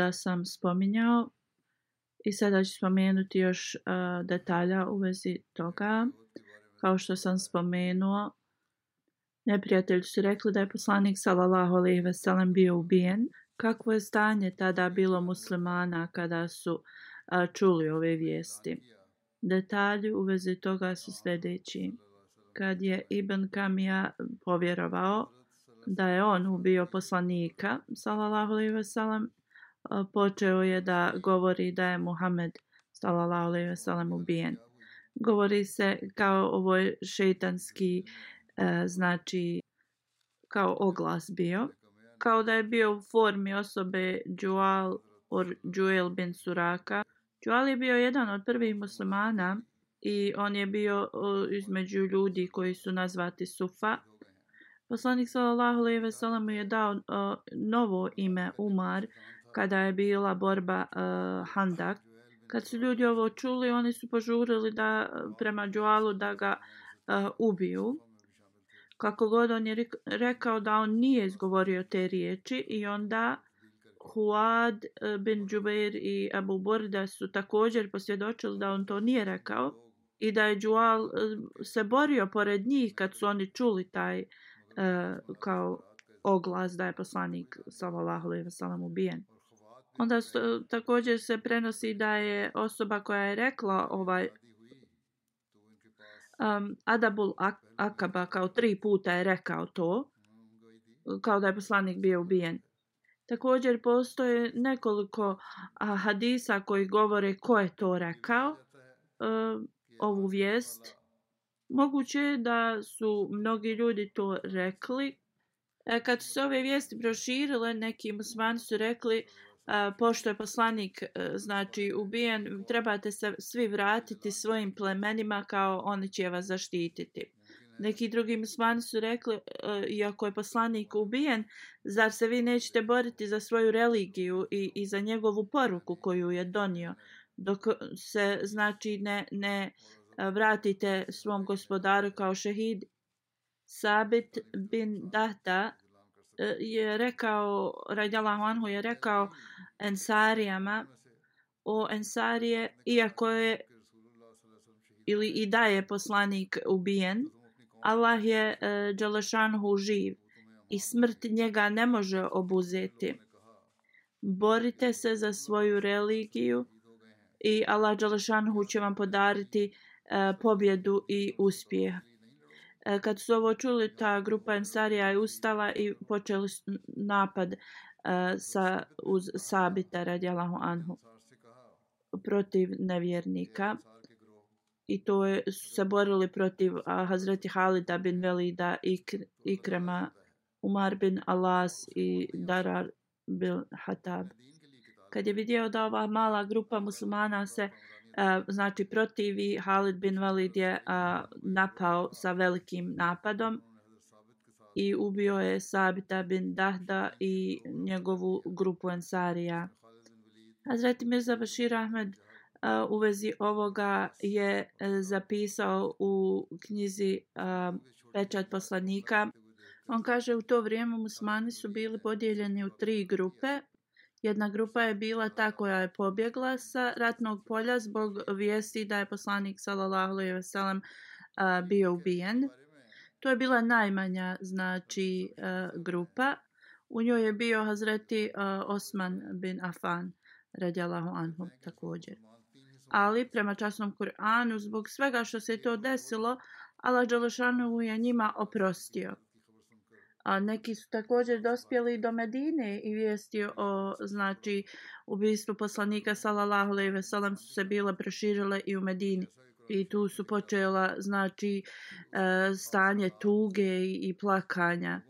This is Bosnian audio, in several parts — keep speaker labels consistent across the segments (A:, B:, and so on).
A: da sam spominjao i sada ću spomenuti još uh, detalja u vezi toga. Kao što sam spomenuo, neprijatelji su rekli da je poslanik sallallahu alejhi ve sellem bio ubijen. Kakvo je stanje tada bilo muslimana kada su uh, čuli ove vijesti? Detalji u vezi toga su sljedeći. Kad je Ibn Kamija povjerovao da je on ubio poslanika, sallallahu alejhi ve sellem, počeo je da govori da je Muhammed sallallahu alejhi ve sellem ubijen. Govori se kao ovo šejtanski e, znači kao oglas bio, kao da je bio u formi osobe Jual or Juel bin Suraka. Jual je bio jedan od prvih muslimana i on je bio između ljudi koji su nazvati Sufa. Poslanik sallallahu alejhi ve sellem je dao novo ime Umar kada je bila borba uh, Handak. Kad su ljudi ovo čuli, oni su požurili da eh, prema Džualu da ga uh, ubiju. Kako god on je rekao da on nije izgovorio te riječi i onda Huad bin Džubeir i Abu Borda su također posvjedočili da on to nije rekao i da je Džual se borio pored njih kad su oni čuli taj uh, kao oglas da je poslanik sallallahu alejhi ve sellem ubijen. Onda su, također se prenosi da je osoba koja je rekla ovaj um, Adabul Akaba kao tri puta je rekao to, kao da je poslanik bio ubijen. Također postoje nekoliko a, hadisa koji govore ko je to rekao, uh, ovu vijest. Moguće je da su mnogi ljudi to rekli. E, kad su se ove vijesti proširile, neki musmani su rekli pošto je poslanik e, znači ubijen, trebate se svi vratiti svojim plemenima kao oni će vas zaštititi. Neki drugi muslimani su rekli, e, iako je poslanik ubijen, zar se vi nećete boriti za svoju religiju i, i za njegovu poruku koju je donio, dok se znači ne, ne e, vratite svom gospodaru kao šehid. Sabit bin Dahta je rekao, radijalahu anhu je rekao Ensarijama o Ensarije, iako je ili i da je poslanik ubijen, Allah je uh, Đelešanhu živ i smrt njega ne može obuzeti. Borite se za svoju religiju i Allah Đelešanhu će vam podariti uh, pobjedu i uspjeh. E, kad su ovo čuli, ta grupa Ensarija je ustala i počeli napad e, sa, uz Sabita radijalahu anhu protiv nevjernika. I to je su se borili protiv a, Hazreti Halida bin Velida i Ikrema Umar bin Alas i Darar bin Hatab. Kad je vidio da ova mala grupa muslimana se uh, znači protivi Halid bin Walid je uh, napao sa velikim napadom i ubio je Sabita bin Dahda i njegovu grupu Ensarija. Hazreti Mirza Bashir Ahmed u vezi ovoga je e, zapisao u knjizi Pečat poslanika. On kaže u to vrijeme musmani su bili podijeljeni u tri grupe. Jedna grupa je bila ta koja je pobjegla sa ratnog polja zbog vijesti da je poslanik sallallahu alejhi ve sellem bio ubijen. To je bila najmanja znači grupa. U njoj je bio Hazreti Osman bin Affan radijallahu anhu također. Ali prema časnom Kur'anu zbog svega što se to desilo, Allah Đalešanu je njima oprostio. A neki su također dospjeli do Medine i vijesti o znači ubistvu poslanika sallallahu alejhi ve sellem su se bile proširile i u Medini. I tu su počela znači e, stanje tuge i plakanja.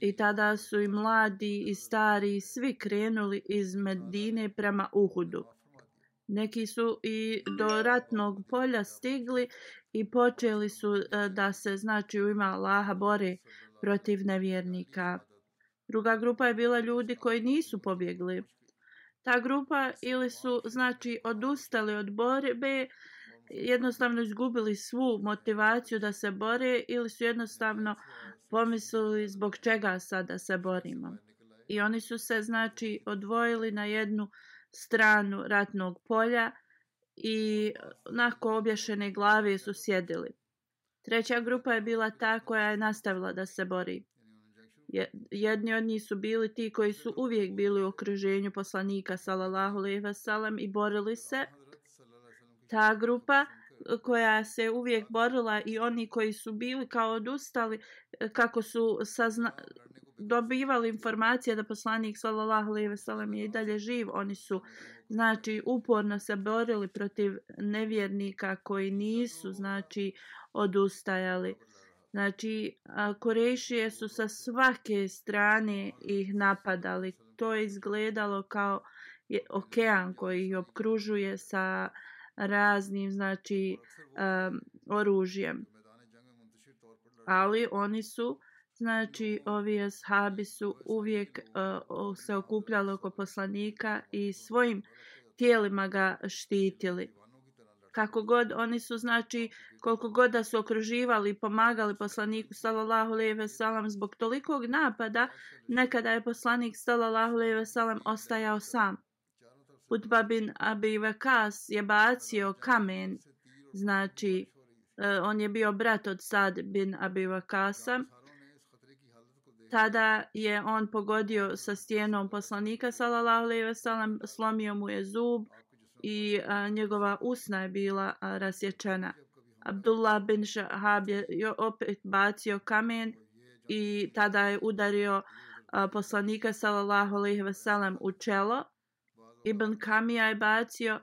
A: I tada su i mladi i stari svi krenuli iz Medine prema Uhudu. Neki su i do ratnog polja stigli i počeli su e, da se znači u ima Allaha bore protiv nevjernika. Druga grupa je bila ljudi koji nisu pobjegli. Ta grupa ili su znači odustali od borbe, jednostavno izgubili svu motivaciju da se bore ili su jednostavno pomislili zbog čega sada se borimo. I oni su se znači odvojili na jednu stranu ratnog polja i nakon obješene glave su sjedili. Treća grupa je bila ta koja je nastavila da se bori. Jedni od njih su bili ti koji su uvijek bili u okruženju poslanika sallallahu alejhi ve sellem i borili se. Ta grupa koja se uvijek borila i oni koji su bili kao odustali kako su sazna, dobivali informacije da poslanik sallallahu alejhi ve sellem je i dalje živ, oni su znači uporno se borili protiv nevjernika koji nisu znači odustajali. Znači, Korešije su sa svake strane ih napadali. To je izgledalo kao okean koji ih obkružuje sa raznim, znači, um, oružjem. Ali oni su, znači, ovi ashabi su uvijek uh, se okupljali oko poslanika i svojim tijelima ga štitili. Kako god oni su znači koliko god da su okruživali i pomagali poslaniku sallallahu alejhi ve sellem zbog tolikog napada nekada je poslanik sallallahu alejhi ve sellem ostajao sam. Utba bin Abi Vakas je bacio kamen znači uh, on je bio brat od Sad bin Abi Vakasa tada je on pogodio sa stijenom poslanika sallallahu alejhi ve sellem slomio mu je zub i a, njegova usna je bila a, rasječena. Abdullah bin Shahab je opet bacio kamen i tada je udario a, poslanika sallallahu alejhi ve sellem u čelo. Ibn Kamija je bacio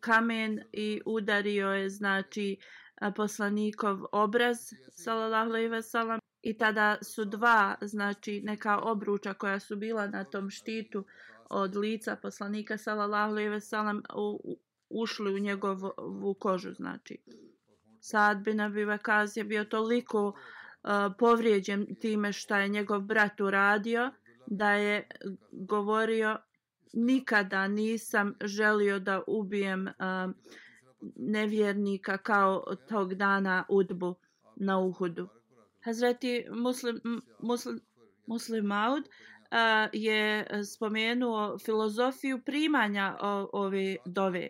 A: kamen i udario je znači a, poslanikov obraz sallallahu alejhi ve sellem i tada su dva znači neka obruča koja su bila na tom štitu od lica poslanika sallallahu alejhi ve sellem ušli u njegovu kožu znači Sad bin Abi Vakaz je bio toliko uh, povrijeđen time što je njegov brat uradio da je govorio nikada nisam želio da ubijem uh, nevjernika kao tog dana udbu na Uhudu. Hazreti Muslim, Muslim, Muslim Maud a, je spomenuo filozofiju primanja o, ove dove.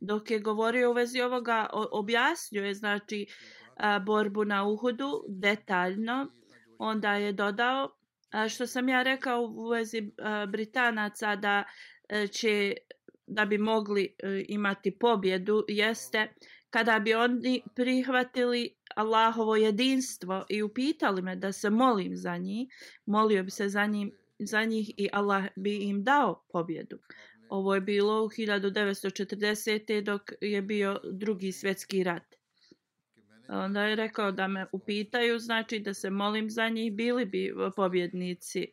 A: Dok je govorio u vezi ovoga, objasnio je znači a, borbu na Uhudu detaljno. Onda je dodao, a, što sam ja rekao u vezi a, Britanaca da a, će da bi mogli e, imati pobjedu jeste kada bi oni prihvatili Allahovo jedinstvo i upitali me da se molim za njih, molio bi se za, njim, za njih i Allah bi im dao pobjedu. Ovo je bilo u 1940. dok je bio drugi svjetski rat. Onda je rekao da me upitaju, znači da se molim za njih, bili bi pobjednici.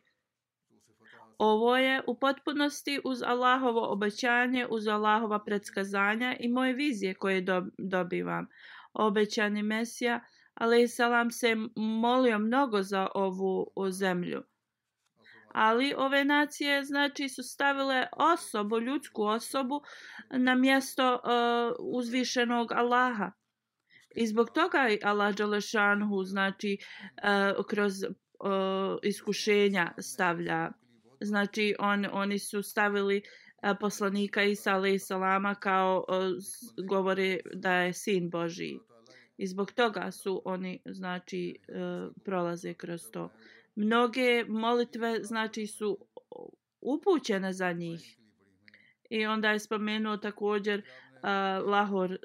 A: Ovo je u potpunosti uz Allahovo obećanje, uz Allahova predskazanja i moje vizije koje dobivam obećani Mesija, ali salam se molio mnogo za ovu zemlju. Ali ove nacije znači su stavile osobu, ljudsku osobu na mjesto uh, uzvišenog Allaha. I zbog toga Allah Đalešanhu znači uh, kroz uh, iskušenja stavlja. Znači on, oni su stavili a, poslanika Isa alaih salama kao uh, govore da je sin Božiji. I zbog toga su oni znači a, prolaze kroz to. Mnoge molitve znači su upućene za njih. I onda je spomenuo također a, Lahor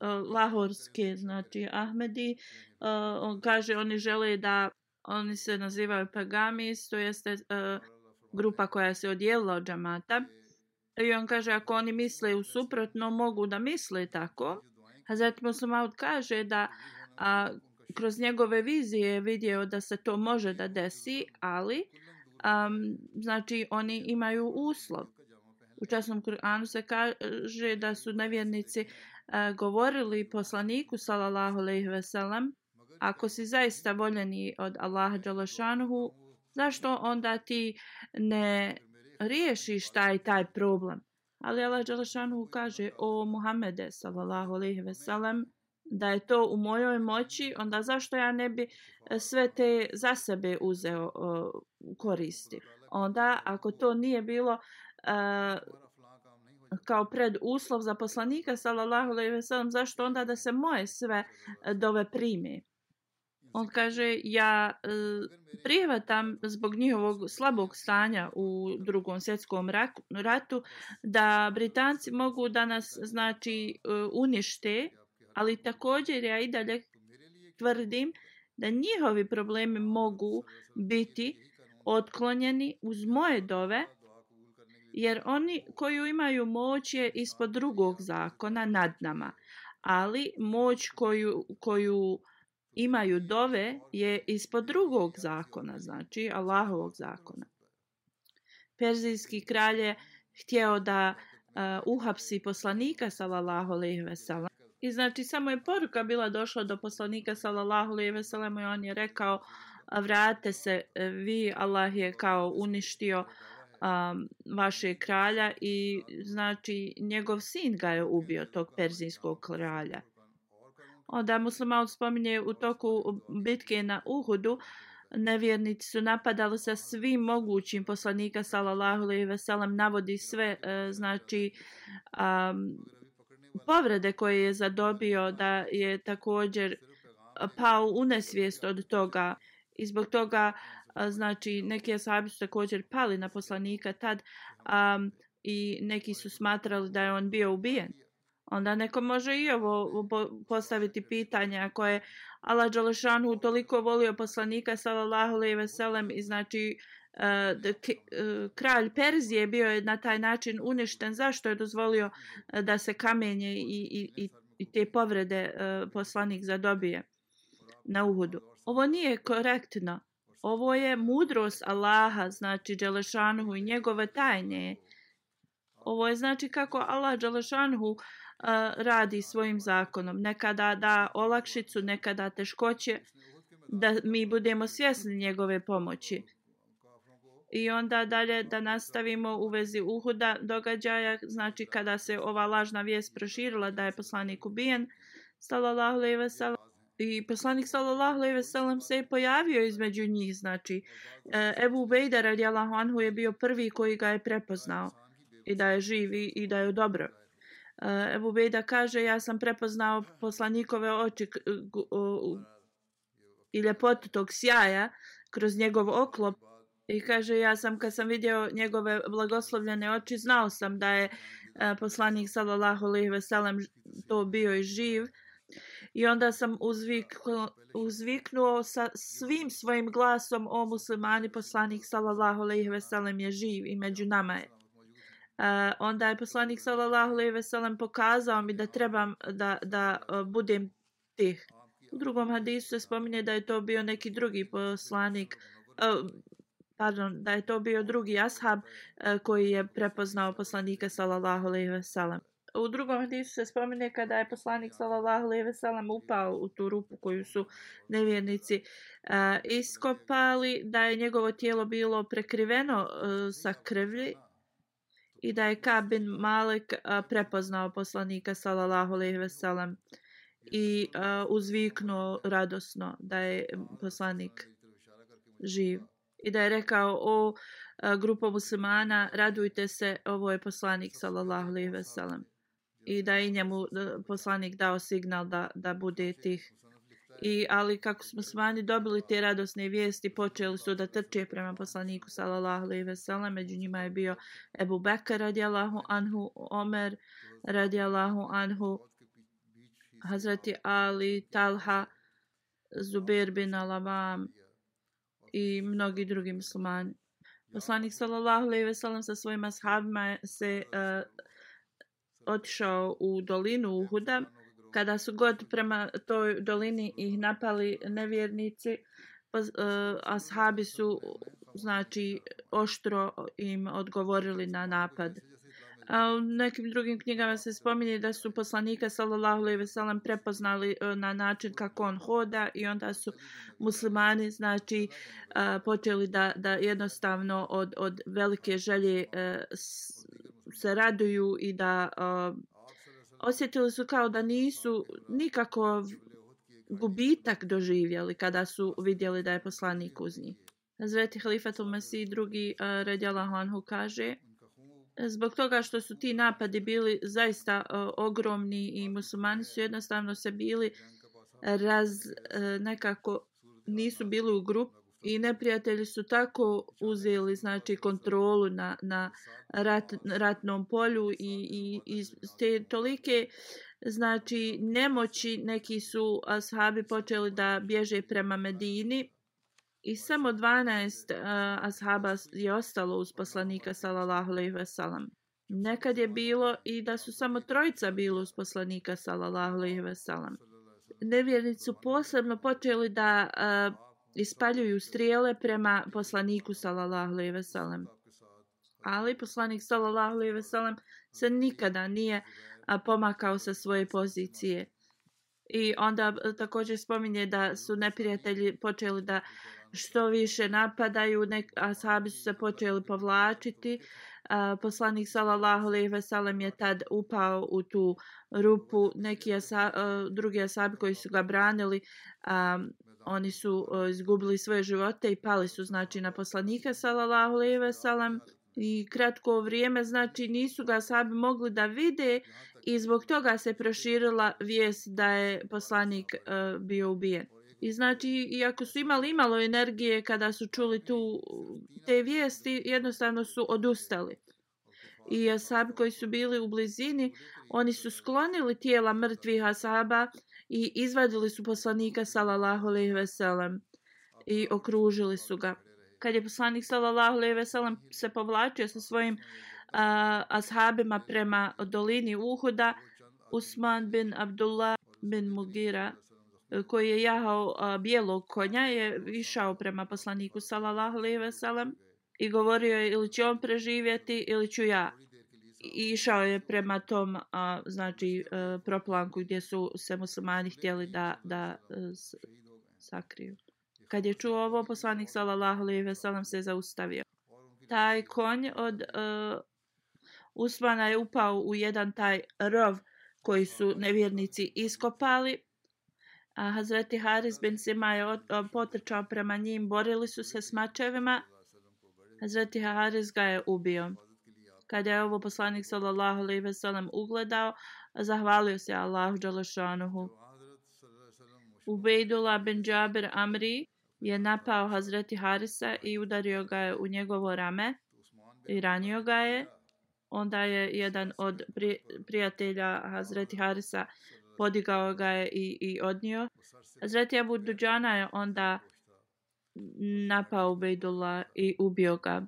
A: uh, lahorske, znači Ahmedi, uh, on kaže oni žele da oni se nazivaju Pagamis, to jeste uh, grupa koja se odijela od džamata. I on kaže ako oni misle u suprotno mogu da misle tako. Hazret Muslimaud kaže da a, kroz njegove vizije je vidio da se to može da desi, ali um, znači oni imaju uslov. U časnom Kur'anu se kaže da su nevjernici uh, govorili poslaniku sallallahu alejhi ve sellem ako si zaista voljeni od Allaha Đalašanuhu, zašto onda ti ne riješiš taj taj problem? Ali Allah Đalašanuhu kaže o Muhammede sallallahu alejhi ve sellem da je to u mojoj moći onda zašto ja ne bi e, sve te za sebe uzeo uh, koristi? Onda ako to nije bilo uh, kao pred uslov za poslanika sallallahu alejhi ve sellem zašto onda da se moje sve e, dove prime on kaže ja e, prihvatam zbog njihovog slabog stanja u drugom svjetskom ratu da britanci mogu da nas znači e, unište ali također ja i dalje tvrdim da njihovi problemi mogu biti otklonjeni uz moje dove jer oni koju imaju moć je ispod drugog zakona nad nama. Ali moć koju, koju imaju dove je ispod drugog zakona znači Allahovog zakona Perzijski kralj je da uh, uhapsi poslanika sallallahu alejhi ve sellem i znači samo je poruka bila došla do poslanika sallallahu alejhi ve sellem i on je rekao vrate se e, vi Allah je kao uništio um, vaše kralja i znači njegov sin ga je ubio tog perzijskog kralja. Onda muslima spominje u toku bitke na Uhudu nevjernici su napadali sa svim mogućim poslanika sallallahu alejhi ve sellem navodi sve e, znači um, povrede koje je zadobio da je također e, pao u nesvijest od toga i zbog toga e, znači neki ashabi su također pali na poslanika tad um, i neki su smatrali da je on bio ubijen. Onda neko može i ovo postaviti pitanje ako je Allah Đalešanu toliko volio poslanika sallallahu alejhi ve sellem i znači uh, uh, kralj Perzije bio je na taj način uništen zašto je dozvolio uh, da se kamenje i, i, i, i te povrede uh, poslanik zadobije na Uhudu. Ovo nije korektno ovo je mudrost Allaha, znači Đelešanuhu i njegove tajne. Ovo je znači kako Allah Đelešanuhu uh, radi svojim zakonom. Nekada da olakšicu, nekada teškoće, da mi budemo svjesni njegove pomoći. I onda dalje da nastavimo u vezi uhuda događaja, znači kada se ova lažna vijest proširila da je poslanik ubijen, sallallahu alejhi ve sellem I poslanik sallallahu alejhi ve sellem se je pojavio između njih, znači e, Ebu Bejda radijallahu anhu je bio prvi koji ga je prepoznao i da je živi i da je dobro. Eh, Ebu Bejda kaže ja sam prepoznao poslanikove oči i ljepotu tog sjaja kroz njegov oklop i kaže ja sam kad sam vidio njegove blagoslovljene oči znao sam da je e, poslanik sallallahu alejhi ve sellem to bio i živ I onda sam uzviknuo, uzviknuo sa svim svojim glasom o muslimani poslanik sallallahu alejhi ve sellem je živ i među nama je. Uh, onda je poslanik sallallahu alejhi ve sellem pokazao mi da trebam da da e, budem tih. U drugom hadisu se spominje da je to bio neki drugi poslanik e, pardon, da je to bio drugi ashab e, koji je prepoznao poslanika sallallahu alejhi ve sellem. u drugom hadisu se spomine kada je poslanik sallallahu alejhi ve sellem upao u tu rupu koju su nevjernici uh, iskopali da je njegovo tijelo bilo prekriveno uh, sa krvlji i da je Kabin Malik uh, prepoznao poslanika sallallahu alejhi ve sellem i uh, uzviknuo radosno da je poslanik živ i da je rekao o uh, grupa muslimana radujte se ovo je poslanik sallallahu alejhi ve sellem. I da je njemu poslanik dao signal da da bude tih I, ali kako smo smanji dobili te radosne vijesti, počeli su da trče prema poslaniku sallallahu alejhi ve sellem, među njima je bio Ebu Bekr radijallahu anhu, Omer radijallahu anhu, Hazreti Ali, Talha, Zubair bin Alavam i mnogi drugi muslimani. Poslanik sallallahu alejhi ve sellem sa svojim ashabima se uh, otišao u dolinu Uhuda kada su god prema toj dolini ih napali nevjernici uh, ashabi su znači oštro im odgovorili na napad. A u nekim drugim knjigama se spominje da su poslanika sallallahu alejhi ve sellem prepoznali e, na način kako on hoda i onda su muslimani znači e, počeli da da jednostavno od od velike želje se raduju i da osjetili su kao da nisu nikako gubitak doživjeli kada su vidjeli da je poslanik uz njih. Hazreti Halifatul Masih drugi eh, uh, radjala Anhu kaže zbog toga što su ti napadi bili zaista uh, ogromni i muslimani su jednostavno se bili raz uh, nekako nisu bili u grup i neprijatelji su tako uzeli znači kontrolu na na rat, ratnom polju i i iz te tolike znači nemoći neki su ashabi počeli da bježe prema Medini i samo 12 uh, e, ashaba je ostalo uz poslanika sallallahu alejhi ve sellem nekad je bilo i da su samo trojica bilo uz poslanika sallallahu alejhi ve sellem nevjernici su posebno počeli da uh, ispaljuju strijele prema poslaniku sallallahu alejhi ve sellem. Ali poslanik sallallahu alejhi ve sellem se nikada nije pomakao sa svoje pozicije. I onda e, također spominje da su neprijatelji počeli da što više napadaju, nek, su se počeli povlačiti. A, poslanik sallallahu alejhi ve sellem je tad upao u tu rupu. Neki asa, a, e, drugi asabi koji su ga branili a, oni su uh, izgubili svoje živote i pali su znači na poslanika sallallahu alejhi ve sellem. I kratko vrijeme znači nisu ga sabi mogli da vide i zbog toga se proširila vijest da je poslanik uh, bio ubijen. I znači, iako su imali imalo energije kada su čuli tu te vijesti, jednostavno su odustali. I asabi koji su bili u blizini, oni su sklonili tijela mrtvih asaba i izvadili su poslanika sallallahu alejhi ve sellem i okružili su ga. Kad je poslanik sallallahu alejhi ve sellem se povlačio sa svojim uh, ashabima prema dolini Uhuda, Usman bin Abdullah bin Mugira koji je jahao uh, bijelog konja je išao prema poslaniku sallallahu alejhi ve sellem i govorio je ili će on preživjeti ili ću ja išao je prema tom a, znači a, proplanku gdje su se muslimani htjeli da da a, s, sakriju. Kad je čuo ovo, poslanik sallallahu alejhi ve sellem se zaustavio. Taj konj od a, Usmana je upao u jedan taj rov koji su nevjernici iskopali. A Hazreti Haris bin Sima je od, a, potrčao prema njim, borili su se s mačevima. Hazreti Haris ga je ubio. Kada je ovo poslanik sallallahu alejhi ve sellem ugledao, zahvalio se Allahu dželešanuhu. Ubejdula bin Džabir Amri je napao Hazreti Harisa i udario ga je u njegovo rame i ranio ga je. Onda je jedan od prijatelja Hazreti Harisa podigao ga je i, i odnio. Hazreti Abu Duđana je onda napao Ubejdula i ubio ga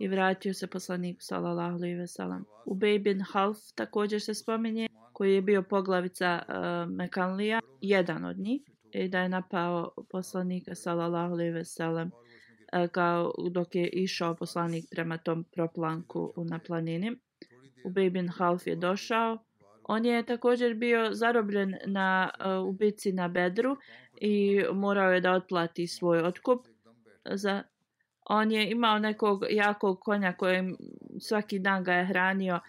A: i vratio se poslaniku sallallahu alejhi ve sellem. Ubej bin Half također se spominje koji je bio poglavica uh, Mekanlija, jedan od njih, i da je napao poslanika sallallahu alejhi ve sellem uh, e, kao dok je išao poslanik prema tom proplanku na planini. Ubej bin Half je došao On je također bio zarobljen na uh, ubici na Bedru i morao je da otplati svoj otkup. Za, on je imao nekog jakog konja kojem svaki dan ga je hranio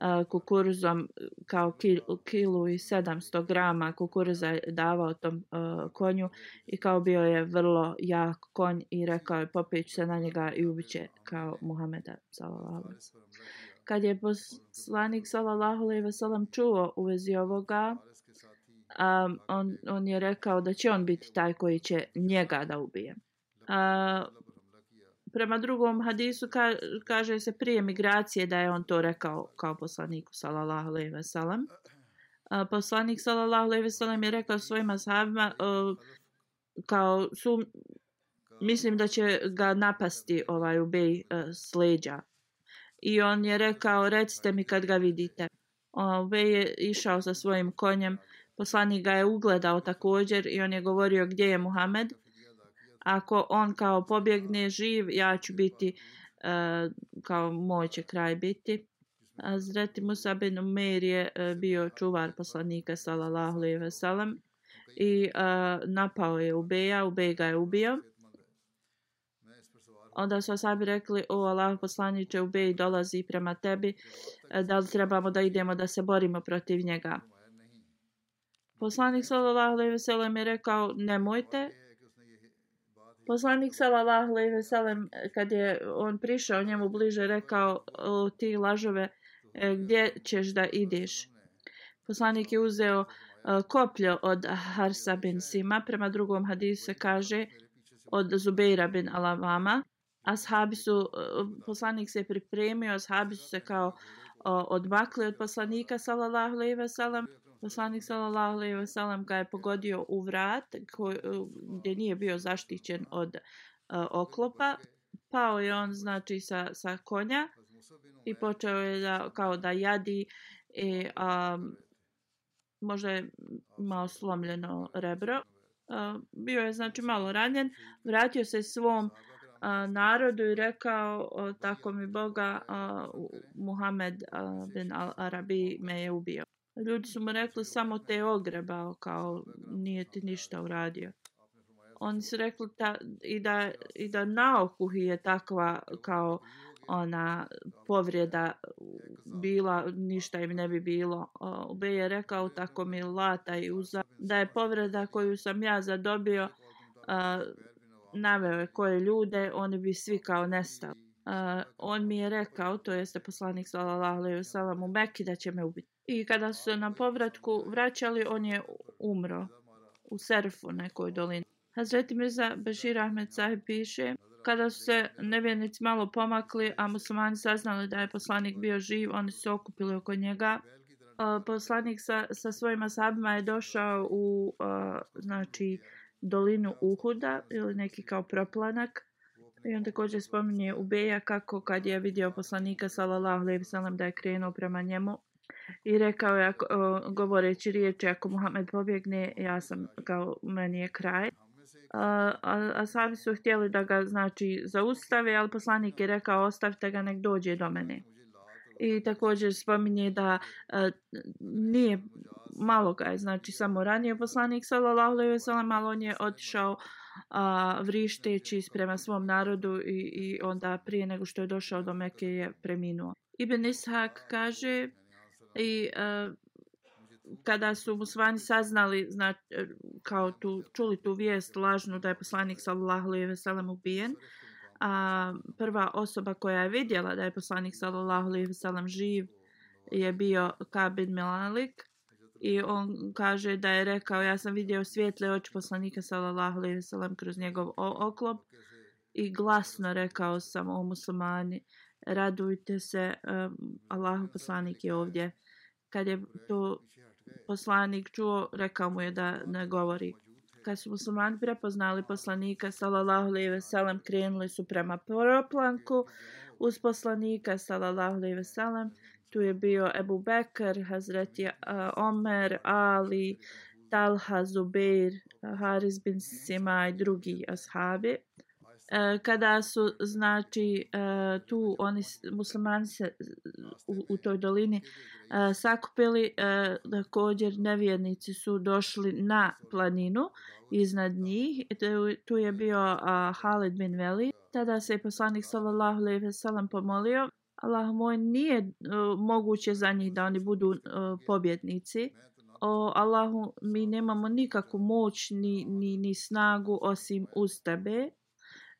A: uh, kukuruzom kao kilu, kilu i 700 grama kukuruza je davao tom uh, konju i kao bio je vrlo jak konj i rekao je popeć se na njega i ubiće kao Muhameda sallallahu kad je poslanik sallallahu alejhi ve sellem čuo u vezi ovoga um, on on je rekao da će on biti taj koji će njega da ubije. Uh, prema drugom hadisu ka, kaže se prije migracije da je on to rekao kao poslaniku sallallahu alejhi ve sellem. Poslanik sallallahu alejhi ve sellem je rekao svojim ashabima uh, kao su mislim da će ga napasti ovaj ubej e, uh, sleđa I on je rekao, recite mi kad ga vidite. Ubej je išao sa svojim konjem. Poslanik ga je ugledao također i on je govorio gdje je Muhammed. Ako on kao pobjegne živ, ja ću biti, e, kao moj će kraj biti. Zreti Musa bin Umer je e, bio čuvar poslanika sallallahu alejhi ve sellem i e, napao je Ubeja, Ubej ga je ubio. Onda su asabi rekli, o Allah poslaniče, Ubej dolazi prema tebi, e, da li trebamo da idemo da se borimo protiv njega? Poslanik sallallahu alejhi ve sellem je rekao nemojte. Poslanik sallallahu alejhi ve sellem e, kad je on prišao njemu bliže rekao o, ti lažove e, gdje ćeš da ideš? Poslanik je uzeo e, koplje od Harsa bin Sima prema drugom hadisu se kaže od Zubeira bin Alavama ashabi su, poslanik se pripremio, ashabi su se kao odmakli od poslanika, sallallahu alejhi ve sellem. Poslanik, sallallahu alejhi ve sellem, ga je pogodio u vrat, koj, gdje nije bio zaštićen od uh, oklopa. Pao je on, znači, sa, sa konja i počeo je da, kao da jadi i um, možda je malo slomljeno rebro. Uh, bio je, znači, malo ranjen. Vratio se svom uh, a, narodu i rekao o, tako mi Boga a, Muhammed a, bin Al-Arabi me je ubio. Ljudi su mu rekli samo te ogrebao kao nije ti ništa uradio. Oni su rekli ta, i, da, i da na okuhi je takva kao ona povreda bila, ništa im ne bi bilo. Ube je rekao tako mi lata i uza, da je povreda koju sam ja zadobio naveo je koje ljude, oni bi svi kao nestali. Uh, on mi je rekao, to jeste poslanik sallallahu alejhi ve sellem u Mekki da će me ubiti. I kada su se na povratku vraćali, on je umro u Serfu, nekoj dolini. Hazreti Mirza Bešir Ahmed Sahib piše, kada su se nevjernici malo pomakli, a muslimani saznali da je poslanik bio živ, oni su se okupili oko njega. Poslanik sa, sa svojima asabima je došao u, znači, dolinu Uhuda ili neki kao proplanak. I on također spominje Ubeja kako kad je vidio poslanika sallallahu alejhi ve sellem da je krenuo prema njemu i rekao je ako, govoreći riječi ako Muhammed pobjegne ja sam kao meni je kraj. A, a, a sami su htjeli da ga znači zaustave, ali poslanik je rekao ostavite ga nek dođe do mene. I također spominje da a, nije malo ga je, znači samo ranije poslanik sallallahu alejhi ve sellem, ali on je otišao a, vrišteći prema svom narodu i, i onda prije nego što je došao do Mekke je preminuo. Ibn Ishak kaže i uh, kada su muslimani saznali znači kao tu čuli tu vijest lažnu da je poslanik sallallahu alejhi ve sellem ubijen a prva osoba koja je vidjela da je poslanik sallallahu alejhi ve sellem živ je bio Kabid Milalik I on kaže da je rekao, ja sam vidio svijetle oči poslanika sallallahu alejhi ve sellem kroz njegov oklop i glasno rekao sam o muslimani, radujte se, um, Allahu poslanik je ovdje. Kad je to poslanik čuo, rekao mu je da ne govori. Kad su muslimani prepoznali poslanika salallahu alejhi ve sellem, krenuli su prema proplanku uz poslanika salallahu alejhi ve sellem tu je bio Ebu Bekr, Hazreti uh, Omer, Ali, Talha, Zubeir, Haris bin Sima i drugi ashabi. E, kada su znači e, tu oni muslimani se u, u toj dolini e, sakupili e, također nevjernici su došli na planinu iznad njih. Tu je bio Halid bin Veli. Tada se je poslanik sallallahu alejhi ve sellem pomolio. Allah moj nije e, moguće za njih da oni budu e, pobjednici. O Allahu mi nemamo nikakvu moć ni, ni, ni snagu osim uz tebe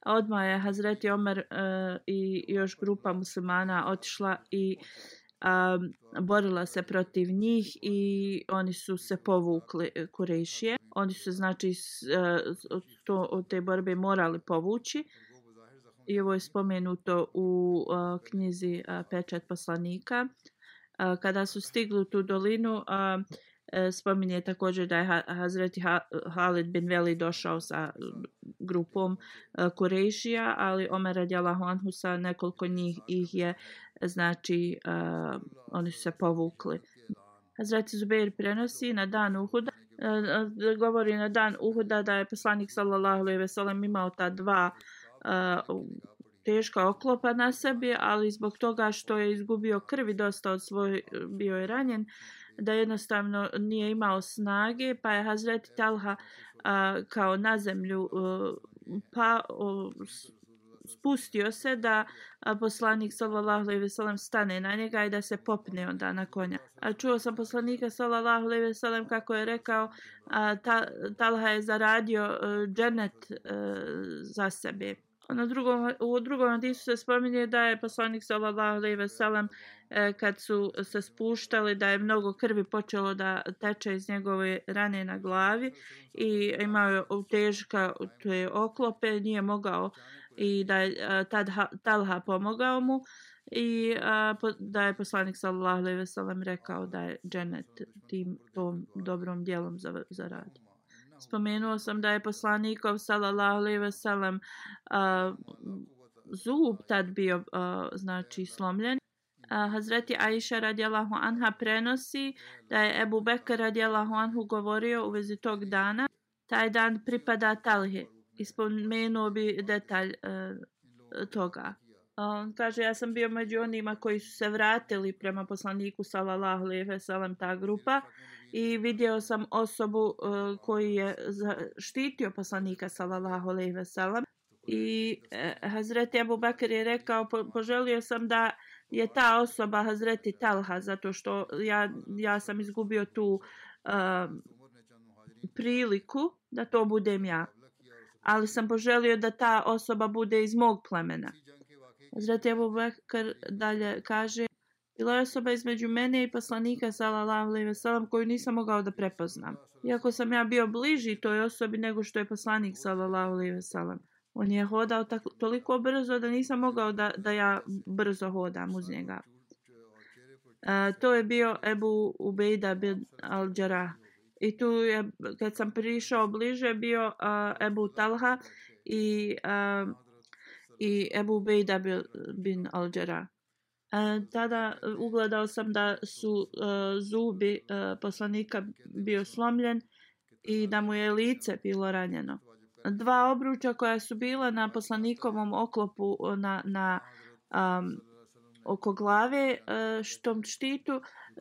A: odmah je Hazreti Omer uh, i još grupa muslimana otišla i um, borila se protiv njih i oni su se povukli Kurešije. Oni su znači uh, to, od te borbe morali povući. I ovo je spomenuto u uh, knjizi uh, Pečat poslanika. Uh, kada su stigli u tu dolinu, uh, E, spominje također da je Hazreti Halid bin Veli došao sa grupom e, Kurejšija, Kurešija, ali Omer radijalahu anhu sa nekoliko njih ih je, znači, uh, oni su se povukli. Hazreti Zubair prenosi na dan Uhuda, uh, govori na dan Uhuda da je poslanik sallallahu alejhi ve sellem imao ta dva uh, teška oklopa na sebi, ali zbog toga što je izgubio krvi dosta od svoj bio je ranjen, uh, da jednostavno nije imao snage, pa je Hazreti Talha a, kao na zemlju a, pa a, spustio se da a, poslanik sallallahu alejhi ve sellem stane na njega i da se popne onda na konja. A čuo sam poslanika sallallahu alejhi ve sellem kako je rekao a, ta, Talha je zaradio dženet za sebe. Na drugom, u drugom hadisu se spominje da je poslanik sallallahu alejhi ve sellem e, E, kad su se spuštali da je mnogo krvi počelo da teče iz njegove rane na glavi i imao je teška te oklope, nije mogao i da je e, tad Talha pomogao mu i a, po, da je poslanik sallallahu alejhi ve sellem rekao da je dženet tim tom dobrom djelom za, za rad. Spomenuo sam da je poslanikov sallallahu alejhi ve sellem zub tad bio a, znači slomljen. A Hazreti Aisha radijalahu anha prenosi da je Ebu Bekr radijalahu anhu govorio u vezi tog dana. Taj dan pripada Talhi. Ispomenuo bi detalj uh, toga. On kaže, ja sam bio među onima koji su se vratili prema poslaniku sallallahu alejhi ve sellem ta grupa i vidio sam osobu uh, koji je štitio poslanika sallallahu alejhi ve sellem i uh, Hazreti Abu Bakr je rekao po, poželio sam da je ta osoba Hazreti Talha zato što ja ja sam izgubio tu uh, priliku da to budem ja ali sam poželio da ta osoba bude iz mog plemena Hazreti Abu Bakr dalje kaže Bila je osoba između mene i poslanika sallallahu alejhi ve sellem koju nisam mogao da prepoznam. Iako sam ja bio bliži toj osobi nego što je poslanik sallallahu alejhi ve sellem. On je hodao tako, toliko brzo da nisam mogao da, da ja brzo hodam uz njega. A, to je bio Ebu Ubejda bin Al-Đarah. I tu je, kad sam prišao bliže, bio uh, Ebu Talha i, uh, i Ebu Ubejda bin Al-Đarah. E, tada ugledao sam da su e, zubi e, poslanika bio slomljen i da mu je lice bilo ranjeno. Dva obruča koja su bila na poslanikovom oklopu na, na um, oko glave uh, štom štitu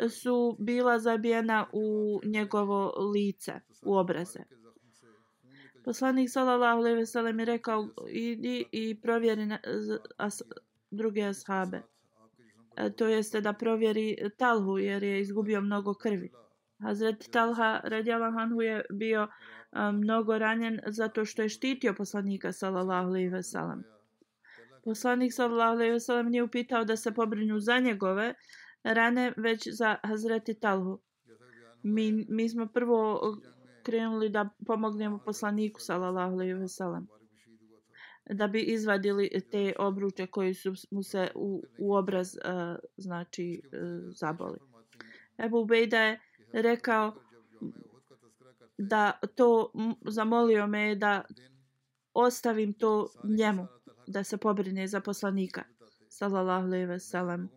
A: su bila zabijena u njegovo lice, u obraze. Poslanik sallallahu alejhi ve sellem je rekao idi i provjeri na, as, druge ashabe. E, to jeste da provjeri Talhu jer je izgubio mnogo krvi. Hazret Talha radjala Hanhu je bio mnogo ranjen zato što je štitio poslanika sallallahu alejhi ve sellem. Poslanik sallallahu alejhi ve sellem nije upitao da se pobrinu za njegove rane već za Hazreti Talhu. Mi, mi smo prvo krenuli da pomognemo poslaniku sallallahu alejhi ve sellem da bi izvadili te obruče koji su mu se u, u obraz uh, znači uh, zaboli. Ebu Ubejda je rekao da to zamolio me da ostavim to njemu da se pobrine za poslanika sallallahu alejhi ve sellem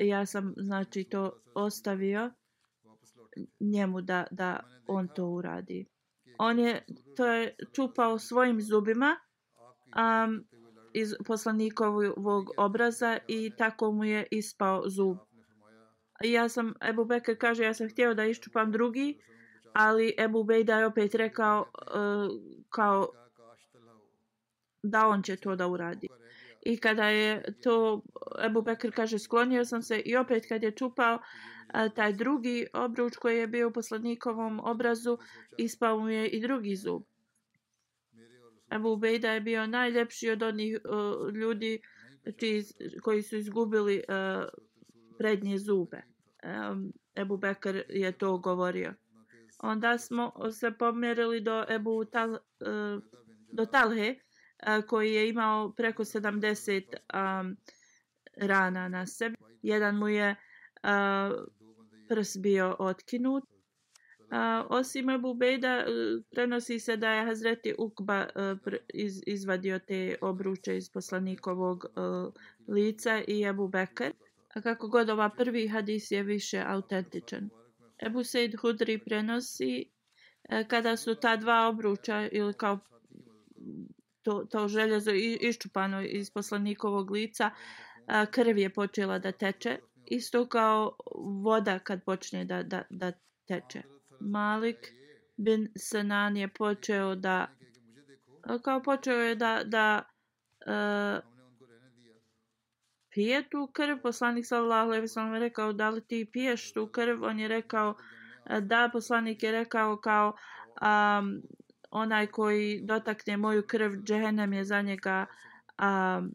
A: ja sam znači to ostavio njemu da da on to uradi on je to je čupao svojim zubima um, iz poslanikovog obraza i tako mu je ispao zub. Ja sam, Ebu Bekr kaže, ja sam htio da iščupam drugi, ali Ebu Bejda je opet rekao uh, kao da on će to da uradi. I kada je to, Ebu Bekr kaže, sklonio sam se i opet kad je čupao uh, taj drugi obruč koji je bio u poslanikovom obrazu, ispao mu je i drugi zub. Ebu Bejda je bio najljepši od onih uh, ljudi čiji, koji su izgubili uh, prednje zube. Um, Ebu Bekr je to govorio. Onda smo se pomjerili do Ebu Tal, uh, do Talhe, uh, koji je imao preko 70 um, rana na sebi. Jedan mu je eh, uh, prs bio otkinut, osim Ebu Bejda, prenosi se da je Hazreti Ukba uh, iz, izvadio te obruče iz poslanikovog uh, lica i Ebu Bekr. A kako god ova prvi hadis je više autentičan. Ebu Sejd Hudri prenosi e, kada su ta dva obruča ili kao to, to željezo iščupano iz poslanikovog lica, e, krv je počela da teče. Isto kao voda kad počne da, da, da teče. Malik bin Sanan je počeo da e, kao počeo je da da uh, pije tu krv poslanik sallallahu alejhi ve sellem rekao da li ti piješ tu krv? On je rekao da poslanik je rekao kao um, onaj koji dotakne moju krv džehennem je za njega um,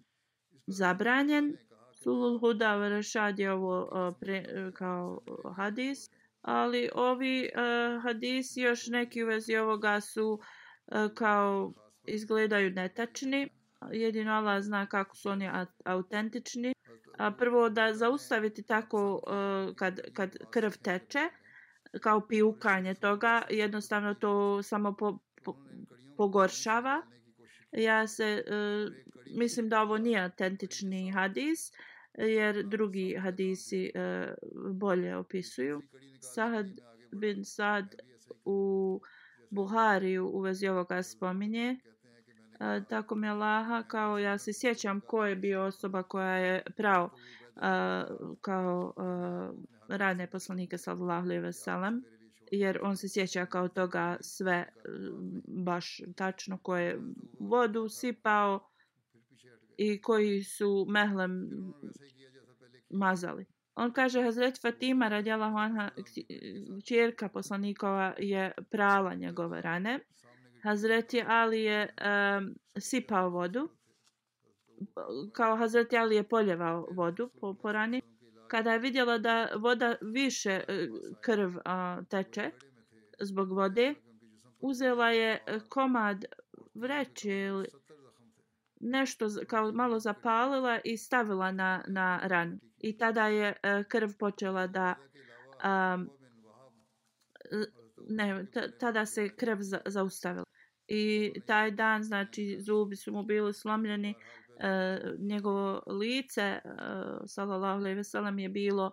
A: zabranjen. Sulul Huda Rashad je ovo uh, pre, kao hadis ali ovi uh, hadisi još neki u vezi ovoga su uh, kao izgledaju netačni jedino Allah zna kako su oni autentični. A prvo da zaustaviti tako uh, kad, kad krv teče kao piukanje toga jednostavno to samo po, po, pogoršava. Ja se uh, mislim da ovo nije autentični hadis jer drugi hadisi uh, bolje opisuju. Sahad bin Sad u Buhari u vezi ovoga spominje. A, tako mi Allaha, kao ja se sjećam ko je bio osoba koja je pravo a, e, kao e, a, radne poslanike sallallahu alejhi ve sellem jer on se sjeća kao toga sve baš tačno ko je vodu sipao i koji su mehlem mazali. On kaže Hazret Fatima radijallahu anha čerka poslanikova je prala njegove rane. Hazreti Ali je um, sipao vodu. Kao Hazreti Ali je poljevao vodu po, po rani. Kada je vidjela da voda više e, krv a, teče zbog vode, uzela je e, komad vreće ili nešto kao malo zapalila i stavila na, na ranu i tada je e, krv počela da um, ne, tada se krv za, zaustavila i taj dan znači zubi su mu bili slomljeni e, njegovo lice e, sallallahu alaihi veselam, je bilo e,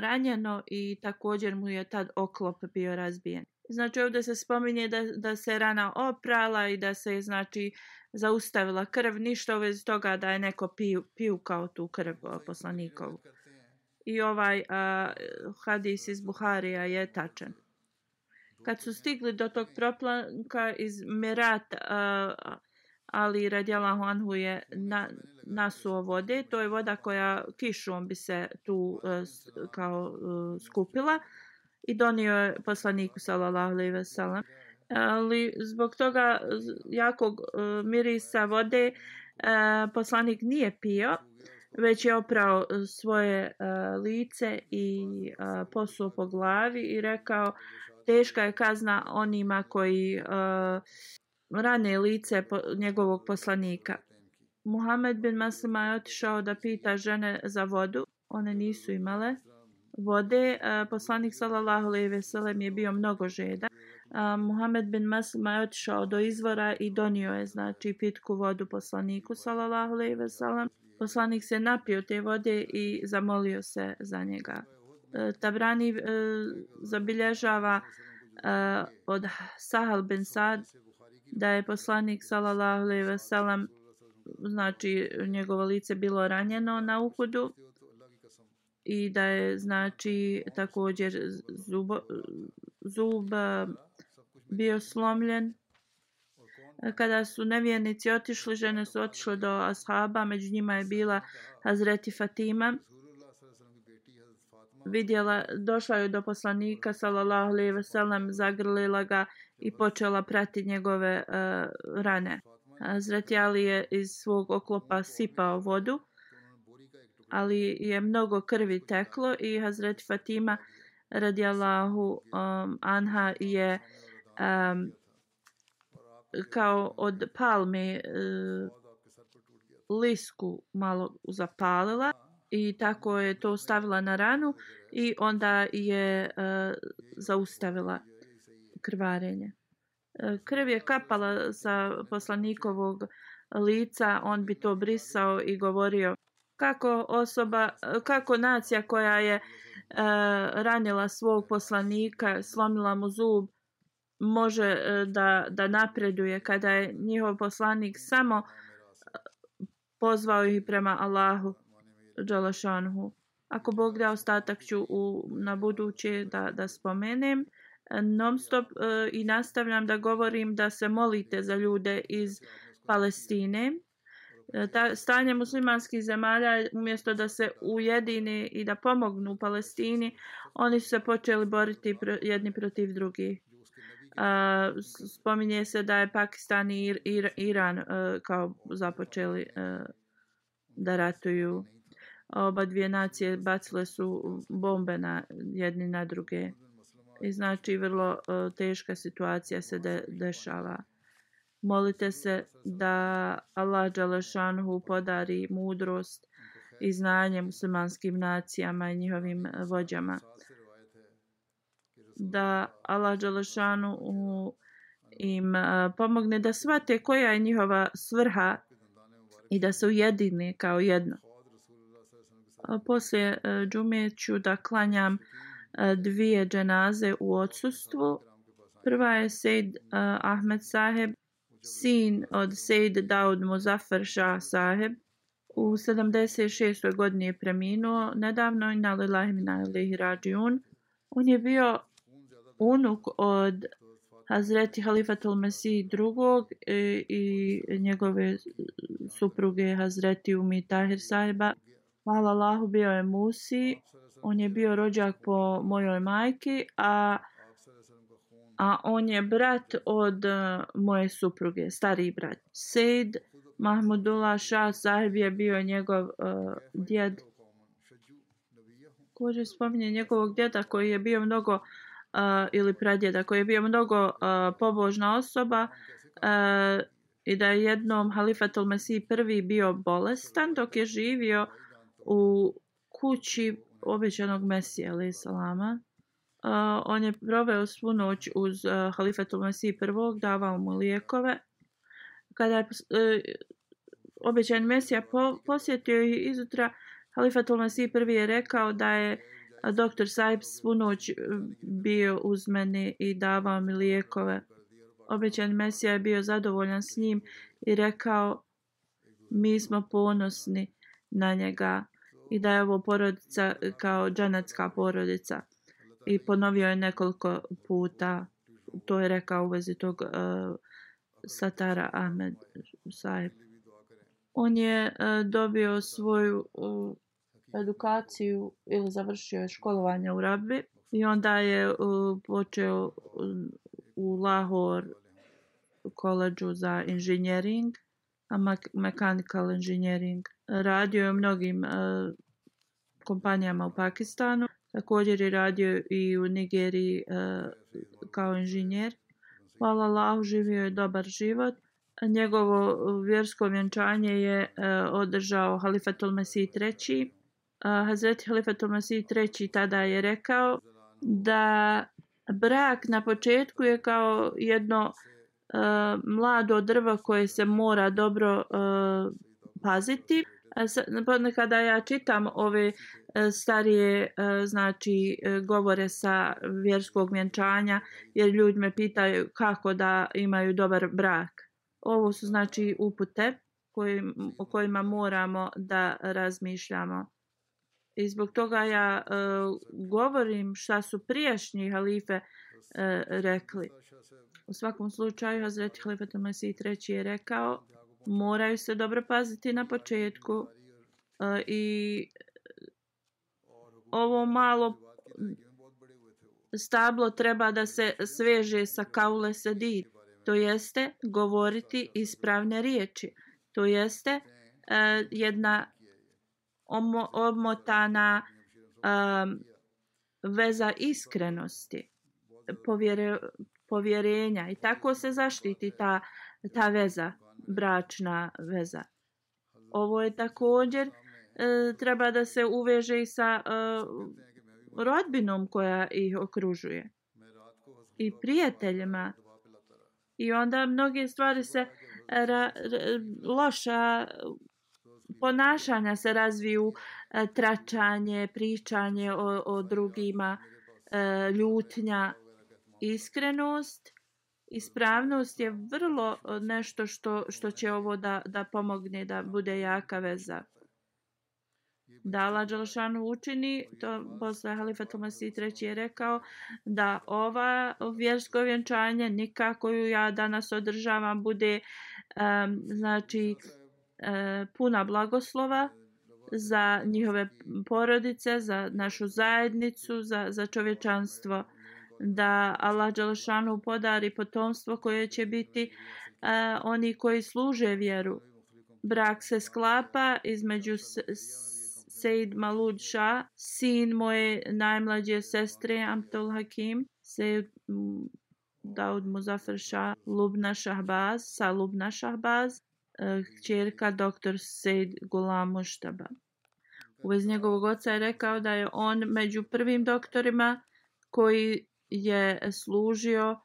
A: ranjeno i također mu je tad oklop bio razbijen znači ovdje se spominje da, da se rana oprala i da se znači zaustavila krv, ništa u vezi toga da je neko piju, piju kao tu krv e, poslanikovu. I ovaj uh, hadis iz Buharija je tačan. Kad su stigli do tog proplanka iz Merat, uh, ali radijalahu anhu je na, nasuo vode, to je voda koja kišom bi se tu uh, kao uh, skupila. I donio je poslaniku sallallahu alejhi ve sellem ali zbog toga jakog uh, mirisa vode uh, poslanik nije pio već je oprao svoje uh, lice i uh, posuo po glavi i rekao teška je kazna onima koji uh, rane lice po, njegovog poslanika. Muhammed bin Maslima je otišao da pita žene za vodu. One nisu imale vode. Uh, poslanik sallallahu alejhi ve sellem je bio mnogo žedan. Uh, Muhammed bin Maslima je otišao do izvora i donio je znači pitku vodu poslaniku sallallahu alejhi ve sellem. Poslanik se napio te vode i zamolio se za njega. Eh, Tabrani eh, zabilježava eh, od Sahal bin Sad da je poslanik sallallahu alejhi ve sellem znači njegovo lice bilo ranjeno na uhudu i da je znači također zub, zub bio slomljen. Kada su nevjernici otišli žene su otišle do ashaba među njima je bila Hazreti Fatima vidjela došla je do poslanika sallallahu alejhi ve sellem zagrlila ga i počela prati njegove uh, rane. Hazrat Ali je iz svog oklopa sipao vodu ali je mnogo krvi teklo i Hazret Fatima radijallahu um, anha je um, kao od palme uh, lisku malo zapalila i tako je to stavila na ranu i onda je uh, zaustavila krvarenje. Uh, krv je kapala sa poslanikovog lica, on bi to brisao i govorio kako osoba, kako nacija koja je uh, ranila svog poslanika, slomila mu zub, može e, da, da napreduje kada je njihov poslanik samo pozvao ih prema Allahu Đalašanhu. Ako Bog da ostatak ću u, na buduće da, da spomenem, non stop e, i nastavljam da govorim da se molite za ljude iz Palestine. E, ta, stanje muslimanskih zemalja umjesto da se ujedini i da pomognu Palestini, oni su se počeli boriti pro, jedni protiv drugih. Uh, spominje se da je Pakistan i Ir Ir Iran uh, kao započeli uh, da ratuju. Oba dvije nacije bacile su bombe na jedni na druge. I znači vrlo e, teška situacija se de dešava. Molite se da Allah Đalešanhu podari mudrost i znanje muslimanskim nacijama i njihovim e, vođama. Da Allah Đalešanu im e, pomogne da shvate koja je njihova svrha i da se ujedine kao jedno. Poslije e, džume ću da klanjam e, dvije dženaze u odsustvu. Prva je Sejd e, Ahmed Saheb sin od Sejd Daud Muzaffar Shah saheb. U 76. godini je preminuo nedavno i na lillahi rađiun. On je bio unuk od Hazreti Halifatul Mesih drugog i, i njegove supruge Hazreti Umi Tahir sahiba. Hvala Allahu bio je Musi. On je bio rođak po mojoj majki, a a on je brat od uh, moje supruge, stariji brat. Sejd Mahmudullah Shah sahib je bio njegov uh, djed. Kože spominje njegovog djeda koji je bio mnogo, uh, ili pradjeda, koji je bio mnogo uh, pobožna osoba uh, i da je jednom Halifatul Mesih prvi bio bolestan dok je živio u kući obećanog Mesija, ali salama uh, on je proveo svu noć uz uh, halifetu Mesiji prvog, davao mu lijekove. Kada je uh, obećan Mesija po, posjetio ih izutra, halifetu Mesiji prvi je rekao da je doktor Saib svu noć e, bio uz mene i davao mi lijekove. Obećan Mesija je bio zadovoljan s njim i rekao mi smo ponosni na njega i da je ovo porodica e, kao džanatska porodica i ponovio je nekoliko puta to je rekao u vezi tog uh, Satara Ahmed Saib. On je uh, dobio svoju uh, edukaciju ili završio je školovanje u Rabbi i onda je uh, počeo u Lahore koleđu za engineering, a mechanical engineering. Radio je u mnogim e, kompanijama u Pakistanu Također je radio i u Nigeriji e, kao inženjer. Hvala Allahu, živio je dobar život. Njegovo vjersko vjenčanje je e, održao Halifatul Mesih III. Hazreti Halifatul Mesih III. tada je rekao da brak na početku je kao jedno mlado drvo koje se mora dobro paziti. Kada ja čitam ove e, starije e, znači e, govore sa vjerskog vjenčanja jer ljudi me pitaju kako da imaju dobar brak. Ovo su znači upute kojim, o kojima moramo da razmišljamo. I zbog toga ja govorim šta su prijašnji halife rekli. U svakom slučaju, Hazreti Halifat Masih III. je rekao, moraju se dobro paziti na početku. E, I ovo malo stablo treba da se sveže sa kaule sedi to jeste govoriti ispravne riječi, to jeste e, jedna omo, omotana e, veza iskrenosti, povjere, povjerenja i tako se zaštiti ta, ta veza, bračna veza. Ovo je također e, treba da se uveže i sa e, rodbinom koja ih okružuje i prijateljima. I onda mnoge stvari se ra, ra, loša ponašanja se razviju e, tračanje, pričanje o, o drugima, e, ljutnja, iskrenost, ispravnost je vrlo e, nešto što, što će ovo da, da pomogne da bude jaka veza. Da Allah Đelšanu učini, to posle Halifa Tomasi III je rekao da ova vjersko vjenčanje nikako ju ja danas održavam bude um, znači um, puna blagoslova za njihove porodice, za našu zajednicu, za, za čovječanstvo. Da Allah Đalšanu podari potomstvo koje će biti uh, oni koji služe vjeru. Brak se sklapa između Sejid Malud Shah, sin moje najmlađe sestre Amtul Hakim, Sejid Daud Muzafer Shah, Lubna Shahbaz, sa Lubna Shahbaz, e, čerka dr. Sejd Gulam Muštaba. U vezi njegovog oca je rekao da je on među prvim doktorima koji je služio e,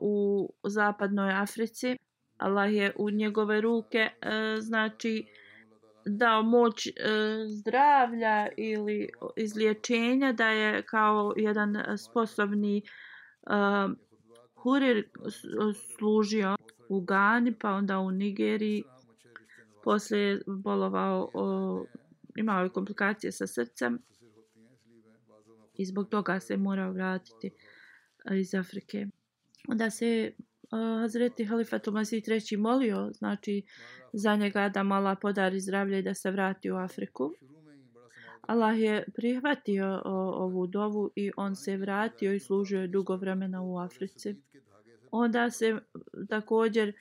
A: u zapadnoj Africi. Allah je u njegove ruke e, znači dao moć e, zdravlja ili izliječenja da je kao jedan sposobni kurir hurir služio u Gani, pa onda u Nigeriji. Poslije je bolovao, o, imao je komplikacije sa srcem i zbog toga se morao vratiti iz Afrike. Onda se uh, Hazreti Halifatul Masih III molio, znači za njega da mala podari zdravlje i da se vrati u Afriku. Allah je prihvatio o, ovu dovu i on se vratio i služio je dugo vremena u Africi onda se također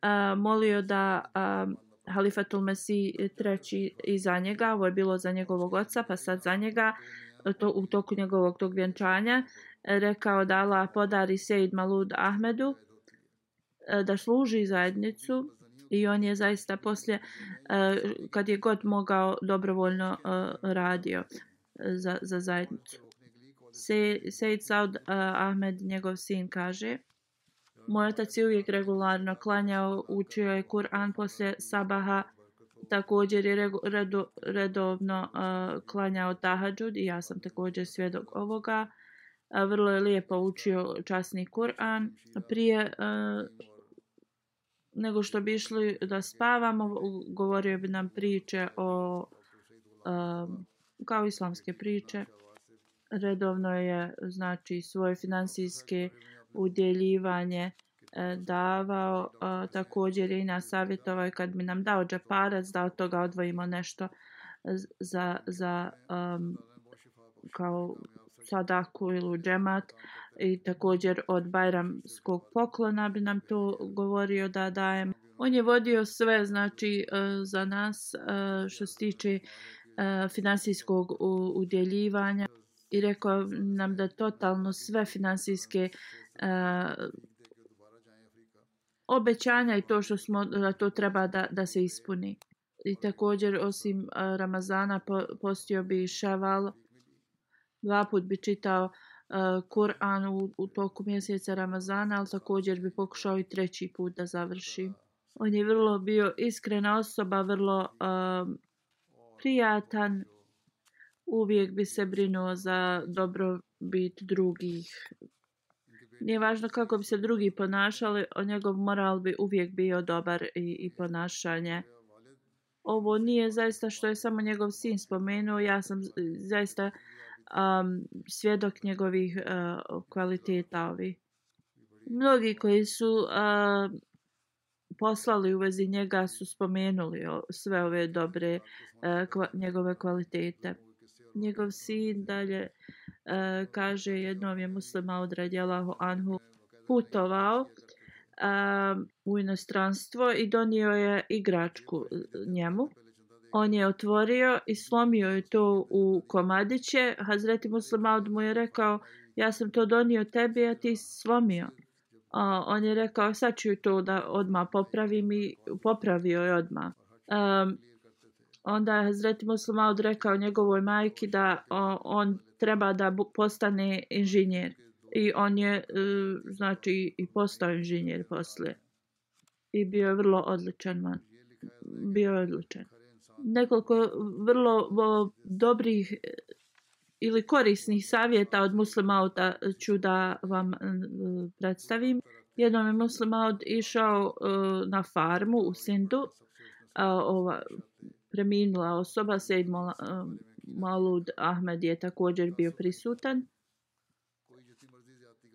A: a, molio da a, Halifatul Mesih treći i za njega, ovo je bilo za njegovog oca, pa sad za njega, to, u toku njegovog tog vjenčanja, e, rekao da Allah podari Sejid Malud Ahmedu e, da služi zajednicu i on je zaista poslije, e, kad je god mogao, dobrovoljno radio za, za zajednicu. Sejid Saud Ahmed, njegov sin, kaže Moj otac je uvijek regularno klanjao, učio je Kur'an poslije sabaha, također je redo, redovno uh, klanjao tahadžud i ja sam također svjedok ovoga. Uh, vrlo je lijepo učio časni Kur'an. Prije uh, nego što bi išli da spavamo, govorio bi nam priče o uh, kao islamske priče. Redovno je znači svoje finansijske udjeljivanje E, davao. E, također je i nas savjetovao kad mi nam dao džeparac da od toga odvojimo nešto za, za um, kao sadaku ili džemat i također od bajramskog poklona bi nam to govorio da dajem. On je vodio sve znači e, za nas što se tiče finansijskog udjeljivanja i rekao nam da totalno sve finansijske obećanja i to što smo da to treba da, da se ispuni. I također osim uh, Ramazana po, postio bi Ševal. Dva put bi čitao uh, Kur'an u, u toku mjeseca Ramazana, ali također bi pokušao i treći put da završi. On je vrlo bio iskrena osoba, vrlo uh, prijatan. Uvijek bi se brinuo za dobrobit drugih Nije važno kako bi se drugi ponašali, o njegov moral bi uvijek bio dobar i, i ponašanje. Ovo nije zaista što je samo njegov sin spomenuo, ja sam zaista um, svjedok njegovih uh, kvaliteta ovi. Mnogi koji su uh, poslali u vezi njega su spomenuli o, sve ove dobre uh, kva, njegove kvalitete. Njegov sin dalje uh, Eh, kaže jednom je muslima od radijalahu anhu putovao uh, u inostranstvo i donio je igračku njemu. On je otvorio i slomio je to u komadiće. Hazreti Muslimaud mu je rekao, ja sam to donio tebi, a ti slomio. A, on je rekao, sad ću to da odma popravim i popravio je odma. Um, onda je Hazreti Muslimaud rekao njegovoj majki da o, on treba da postane inženjer. I on je, e, znači, i postao inženjer posle. I bio je vrlo odličan man. Bio je odličan nekoliko vrlo o, dobrih e, ili korisnih savjeta od muslimauta ću da vam predstavim. Jednom je muslimaut išao na farmu u Sindu. Ova preminula osoba, Sejd Malud Ahmed je također bio prisutan.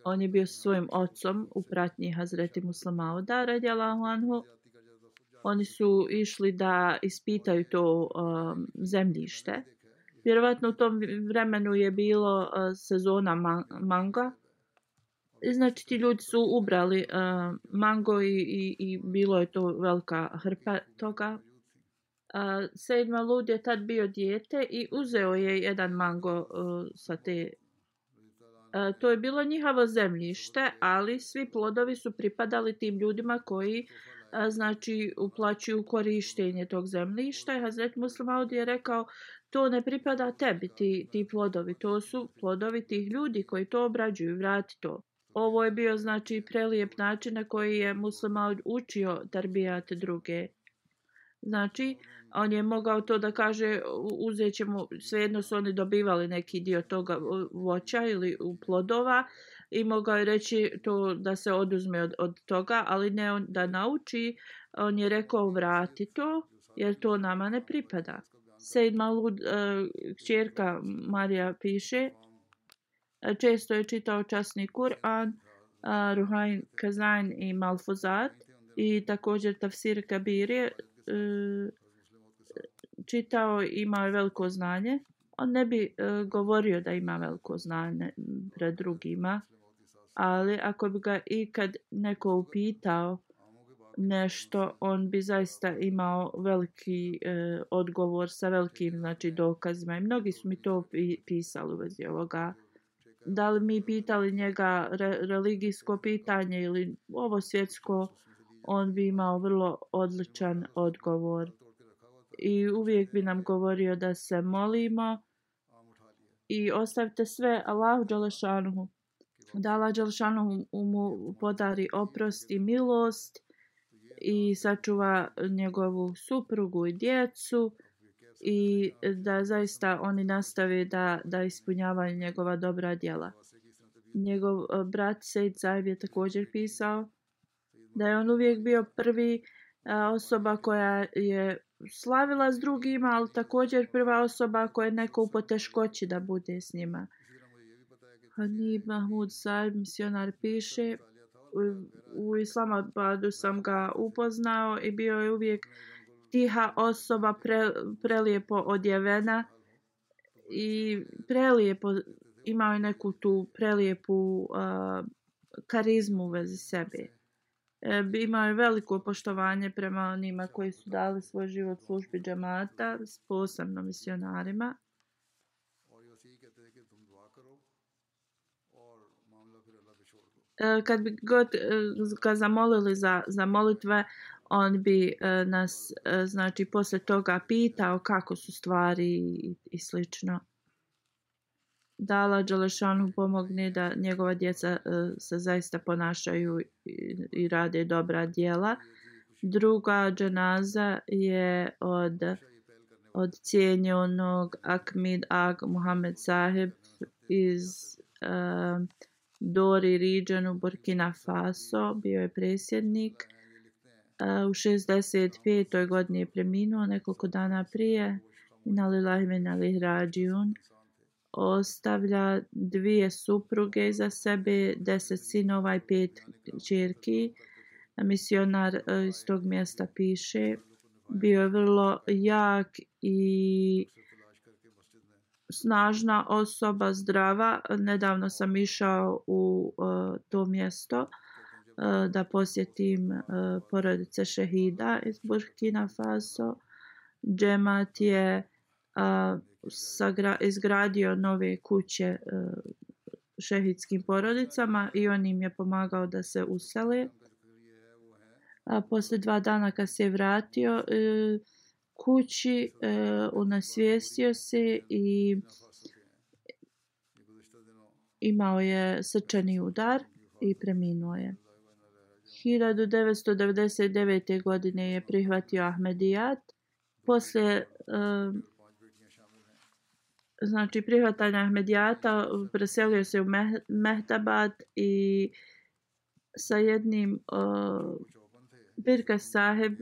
A: On je bio svojim ocom u pratnji Hazreti Muslimauda radijalahu anhu oni su išli da ispitaju to um, zemljište. Vjerovatno u tom vremenu je bilo uh, sezona man manga. I znači ti ljudi su ubrali uh, mango i, i, i bilo je to velika hrpa toga. Uh, Sedma Lud je tad bio dijete i uzeo je jedan mango uh, sa te Uh, to je bilo njihovo zemljište, ali svi plodovi su pripadali tim ljudima koji e, znači uplaćuju korištenje tog zemljišta. I Hazret Muslimaud je rekao, to ne pripada tebi, ti, ti plodovi. To su plodovi tih ljudi koji to obrađuju, vrati to. Ovo je bio znači prelijep način na koji je Muslimaud učio tarbijate druge. Znači, on je mogao to da kaže, uzet ćemo, svejedno su oni dobivali neki dio toga voća ili plodova, i mogao je reći to da se oduzme od, od toga, ali ne on, da nauči, on je rekao vrati to, jer to nama ne pripada. Sejd Malud, uh, e, čerka Marija piše, e, često je čitao časni Kur'an, e, Ruhain Kazajn i Malfuzat i također Tafsir Kabirije čitao i imao je veliko znanje. On ne bi uh, govorio da ima veliko znanje pred drugima, ali ako bi ga ikad neko upitao nešto, on bi zaista imao veliki e, odgovor sa velikim znači, dokazima. I mnogi su mi to pisali u vezi ovoga. Da li mi pitali njega re, religijsko pitanje ili ovo svjetsko, on bi imao vrlo odličan odgovor. I uvijek bi nam govorio da se molimo i ostavite sve Allahu Đalešanuhu da Allah Đalešanuhu mu podari oprost i milost i sačuva njegovu suprugu i djecu i da zaista oni nastave da, da ispunjavaju njegova dobra djela. Njegov eh, brat Sejt Zajev je također pisao da je on uvijek bio prvi osoba koja je slavila s drugima, ali također prva osoba koja je neko u poteškoći da bude s njima. Hanib Mahmud Saib, misionar, piše u, u Islamabadu sam ga upoznao i bio je uvijek tiha osoba, pre, prelijepo odjevena i prelijepo imao je neku tu prelijepu uh, karizmu u vezi sebe. E, imao je veliko poštovanje prema onima koji su dali svoj život službi džamata, posebno misionarima. E, kad bi god e, ga zamolili za, za molitve, on bi e, nas, e, znači, posle toga pitao kako su stvari i, i slično. Da Allah Đalešanu pomogne da njegova djeca e, se zaista ponašaju i, i rade dobra djela. Druga dženaza je od, od cijenjenog Akmid Ag Muhammed Saheb iz uh, Dori Region u Burkina Faso, bio je presjednik. E, u 65. godini je preminuo nekoliko dana prije. Inalilahi menalih rađiun. Ostavlja dvije supruge iza sebe, deset sinova i pet čerki. Misionar e, iz tog mjesta piše. Bio je vrlo jak i snažna osoba, zdrava. Nedavno sam išao u uh, to mjesto uh, da posjetim uh, porodice šehida iz Burkina Faso. Džemat je uh, sagra, izgradio nove kuće eh, šehidskim porodicama i on im je pomagao da se usele. A posle dva dana kad se je vratio, eh, kući, eh, unasvijestio se i imao je srčani udar i preminuo je. 1999. godine je prihvatio Ahmedijat. Posle uh, znači prihvatanja Ahmedijata preselio se u Mehtabad i sa jednim uh, Birka Saheb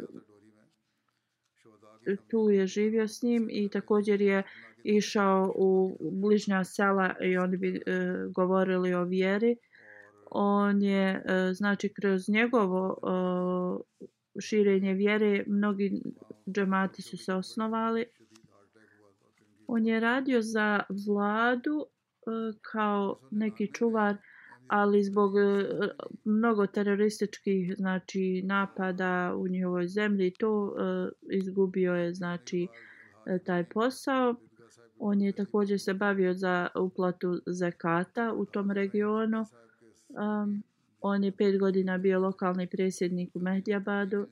A: tu je živio s njim i također je išao u bližnja sela i oni bi e, govorili o vjeri. On je, e, znači, kroz njegovo e, širenje vjere, mnogi džemati su se osnovali. On je radio za vladu e, kao neki čuvar ali zbog e, mnogo terorističkih znači napada u njihovoj zemlji to e, izgubio je znači taj posao. On je također se bavio za uplatu zakata u tom regionu. Um, on je pet godina bio lokalni predsjednik u Mehdijabadu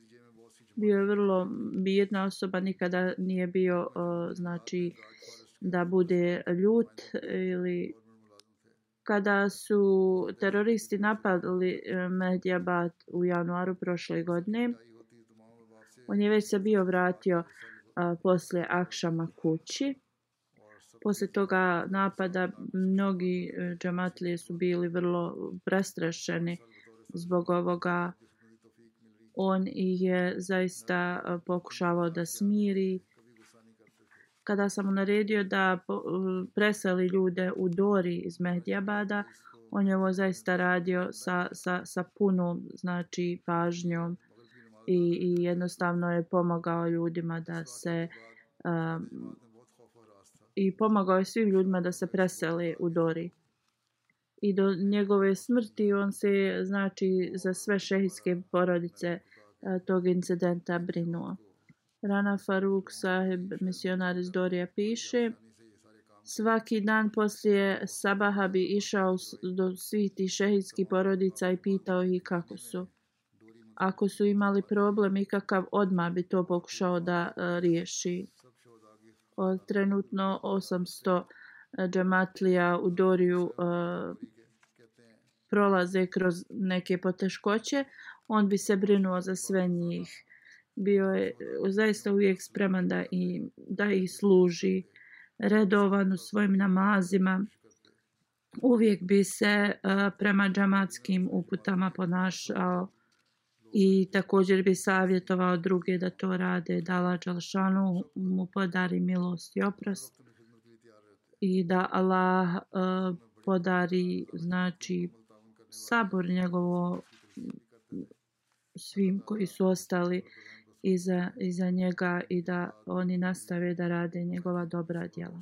A: bio je vrlo bijedna osoba nikada nije bio uh, znači da bude ljut ili kada su teroristi napadli e, Medjabat u januaru prošle godine. On je već se bio vratio a, posle Akšama kući. Posle toga napada mnogi e, džamatlije su bili vrlo prestrašeni zbog ovoga. On je zaista pokušavao da smiri kada sam mu naredio da preseli ljude u Dori iz Mehdijabada, on je ovo zaista radio sa, sa, sa punom znači, pažnjom i, i jednostavno je pomagao ljudima da se um, i pomagao je svim ljudima da se preseli u Dori. I do njegove smrti on se znači za sve šehijske porodice e, tog incidenta brinuo. Rana Faruk sahib, misionar iz Dorija, piše Svaki dan poslije sabaha bi išao do svih tih šehijskih porodica i pitao ih kako su. Ako su imali problem ikakav, odma bi to pokušao da e, riješi. Od trenutno 800 džematlija u Doriju e, prolaze kroz neke poteškoće, on bi se brinuo za sve njih. Bio je zaista uvijek spreman da i da ih služi redovan u svojim namazima. Uvijek bi se uh, prema džamatskim uputama ponašao i također bi savjetovao druge da to rade. Dala Đalšanu mu podari milost i oprost i da Allah uh, podari znači sabor njegovo svim koji su ostali iza, iza njega i da oni nastave da rade njegova dobra djela.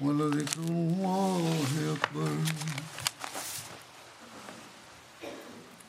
B: ولذكر الله أكبر